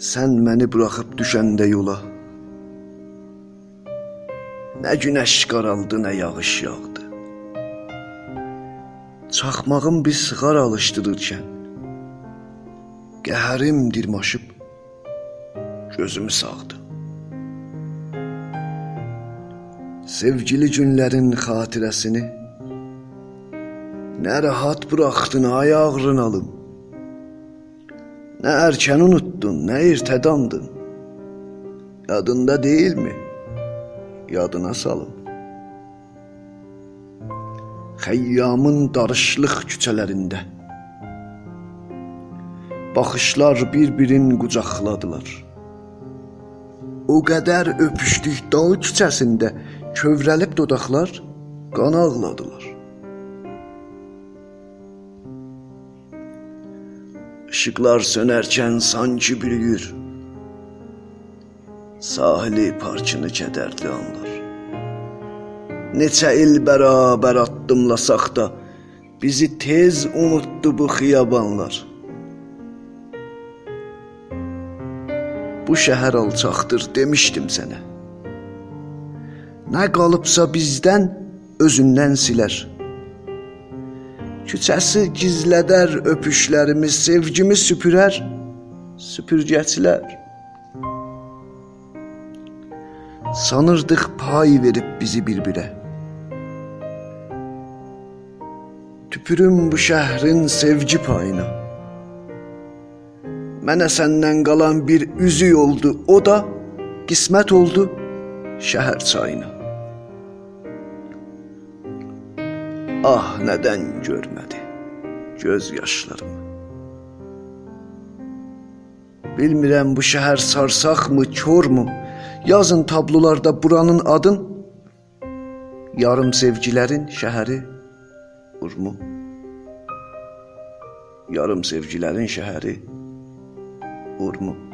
Sən məni buraxıb düşəndə yola. Nə günəş qaraldı, nə yağış yağdı. Çaxmağım bir sığar alışdırırkən qəhərim dirmaşıb gözümü sağdı. Sevgili günlərin xatirəsini nə rahat buraxdın ay ağrın alım. Nə erkən unuttun, nə ertədandın. Yadında deyilmi? Yadına salın. Xəyyamın darışlıq küçələrində baxışlar bir-birin qucaqladılar. O qədər öpüşdük dağ küçəsində kövrəlib dodaqlar qan ağladılar. Işıqlar sönərkən sanki bürüyür. Sahili parçını kədərli anlar. Neçə il bərabər addımlasaq da bizi tez unutdu bu xiyabanlar. Bu şəhər alçaqdır demişdim sənə. Nə qalıbsa bizdən özündən silər. Küçəsi gizlədər öpüşlərimiz, sevgimi süpürər süpürgəçilər. Sanırdıq pay verib bizi bir-birə. Tüpürüm bu şəhrin sevgi payına. Mənə səndən qalan bir üzük oldu, o da qismət oldu şəhər çayına. Ah nədən görmədi göz yaşlarımı. Bilmirəm bu şəhər sarsaqmı, kormu? Yazın tablolarda buranın adın Yarım sevgilərin şəhəri Urmu. Yarım sevgilərin şəhəri Urmu.